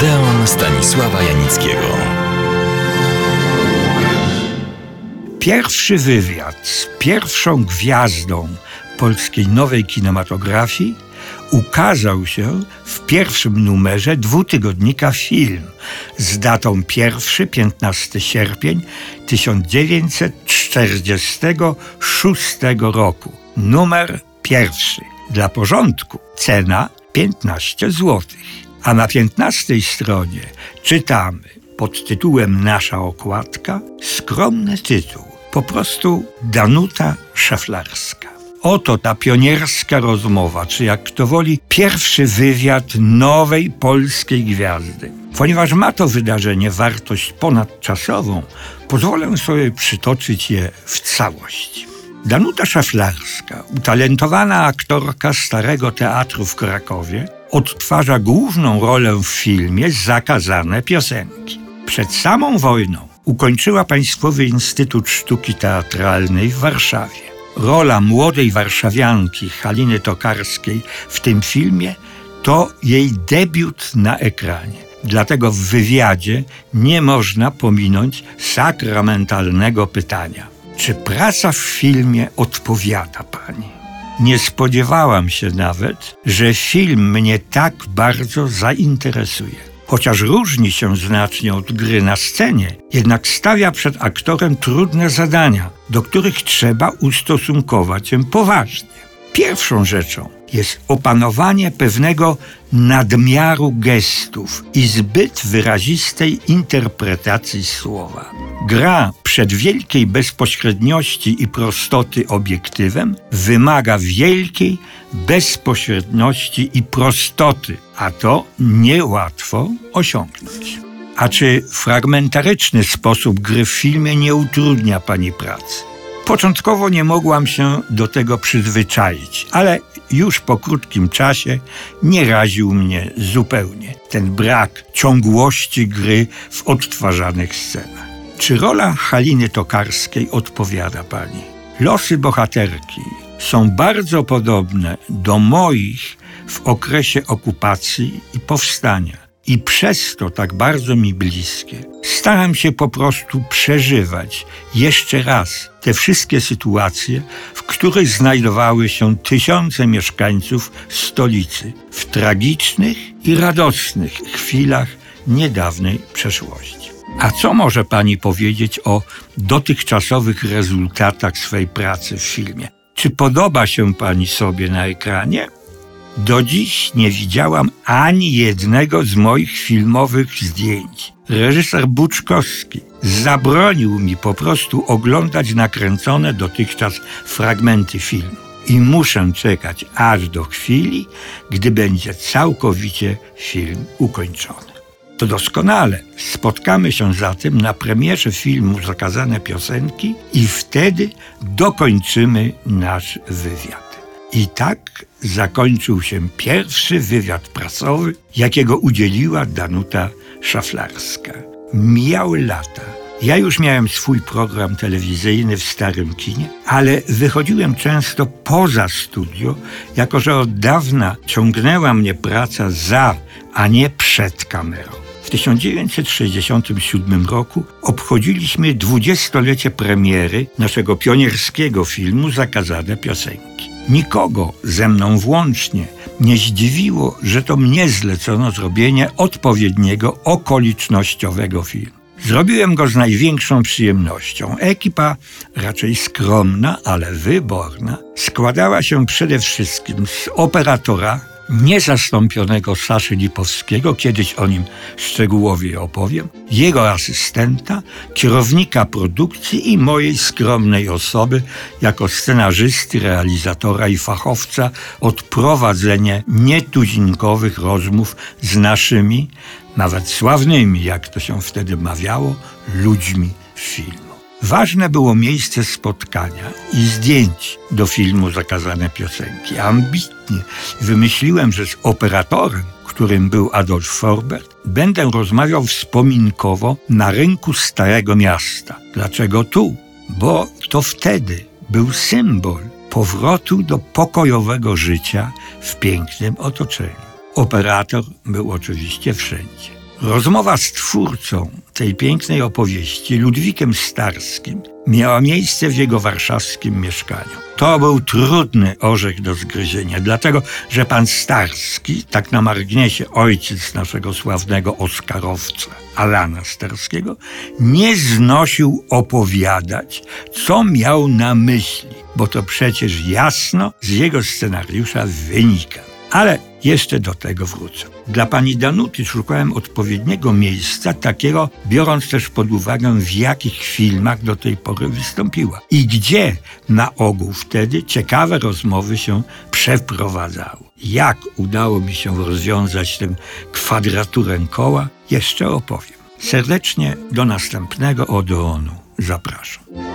Odeon Stanisława Janickiego. Pierwszy wywiad z pierwszą gwiazdą polskiej nowej kinematografii ukazał się w pierwszym numerze dwutygodnika Film z datą 1 15 sierpień 1946 roku. Numer pierwszy. Dla porządku cena 15 zł. A na 15 stronie czytamy pod tytułem Nasza okładka skromny tytuł. Po prostu Danuta Szaflarska. Oto ta pionierska rozmowa, czy jak kto woli, pierwszy wywiad nowej polskiej gwiazdy. Ponieważ ma to wydarzenie wartość ponadczasową, pozwolę sobie przytoczyć je w całości. Danuta Szaflarska, utalentowana aktorka Starego Teatru w Krakowie, odtwarza główną rolę w filmie Zakazane piosenki. Przed samą wojną ukończyła Państwowy Instytut Sztuki Teatralnej w Warszawie. Rola młodej warszawianki Haliny Tokarskiej w tym filmie to jej debiut na ekranie. Dlatego w wywiadzie nie można pominąć sakramentalnego pytania: czy praca w filmie odpowiada pani? Nie spodziewałam się nawet, że film mnie tak bardzo zainteresuje. Chociaż różni się znacznie od gry na scenie, jednak stawia przed aktorem trudne zadania, do których trzeba ustosunkować się poważnie. Pierwszą rzeczą jest opanowanie pewnego nadmiaru gestów i zbyt wyrazistej interpretacji słowa. Gra przed wielkiej bezpośredniości i prostoty obiektywem wymaga wielkiej bezpośredności i prostoty, a to niełatwo osiągnąć. A czy fragmentaryczny sposób gry w filmie nie utrudnia pani pracy? Początkowo nie mogłam się do tego przyzwyczaić, ale już po krótkim czasie nie raził mnie zupełnie ten brak ciągłości gry w odtwarzanych scenach. Czy rola Haliny Tokarskiej odpowiada pani? Losy bohaterki są bardzo podobne do moich w okresie okupacji i powstania i przez to tak bardzo mi bliskie. Staram się po prostu przeżywać jeszcze raz te wszystkie sytuacje, w których znajdowały się tysiące mieszkańców stolicy w tragicznych i radosnych chwilach niedawnej przeszłości. A co może Pani powiedzieć o dotychczasowych rezultatach swej pracy w filmie? Czy podoba się Pani sobie na ekranie? Do dziś nie widziałam ani jednego z moich filmowych zdjęć. Reżyser Buczkowski zabronił mi po prostu oglądać nakręcone dotychczas fragmenty filmu. I muszę czekać aż do chwili, gdy będzie całkowicie film ukończony. To doskonale. Spotkamy się zatem na premierze filmu Zakazane Piosenki i wtedy dokończymy nasz wywiad. I tak zakończył się pierwszy wywiad prasowy, jakiego udzieliła Danuta Szaflarska. Mijały lata. Ja już miałem swój program telewizyjny w starym kinie, ale wychodziłem często poza studio, jako że od dawna ciągnęła mnie praca za, a nie przed kamerą. W 1967 roku obchodziliśmy dwudziestolecie premiery naszego pionierskiego filmu Zakazane piosenki. Nikogo, ze mną włącznie, nie zdziwiło, że to mnie zlecono zrobienie odpowiedniego okolicznościowego filmu. Zrobiłem go z największą przyjemnością. Ekipa, raczej skromna, ale wyborna, składała się przede wszystkim z operatora, niezastąpionego Saszy Lipowskiego, kiedyś o nim szczegółowiej opowiem, jego asystenta, kierownika produkcji i mojej skromnej osoby jako scenarzysty, realizatora i fachowca od prowadzenia nietuzinkowych rozmów z naszymi, nawet sławnymi, jak to się wtedy mawiało, ludźmi filmu. Ważne było miejsce spotkania i zdjęć do filmu Zakazane Piosenki. Ambitnie wymyśliłem, że z operatorem, którym był Adolf Forbert, będę rozmawiał wspominkowo na rynku Starego Miasta. Dlaczego tu? Bo to wtedy był symbol powrotu do pokojowego życia w pięknym otoczeniu. Operator był oczywiście wszędzie. Rozmowa z twórcą tej pięknej opowieści, Ludwikiem Starskim, miała miejsce w jego warszawskim mieszkaniu. To był trudny orzech do zgryzienia, dlatego że pan Starski, tak na marginesie ojciec naszego sławnego Oscarowca, Alana Starskiego, nie znosił opowiadać, co miał na myśli, bo to przecież jasno z jego scenariusza wynika. Ale jeszcze do tego wrócę. Dla pani Danuty szukałem odpowiedniego miejsca, takiego, biorąc też pod uwagę, w jakich filmach do tej pory wystąpiła i gdzie na ogół wtedy ciekawe rozmowy się przeprowadzały. Jak udało mi się rozwiązać tę kwadraturę koła, jeszcze opowiem. Serdecznie do następnego Odeonu zapraszam.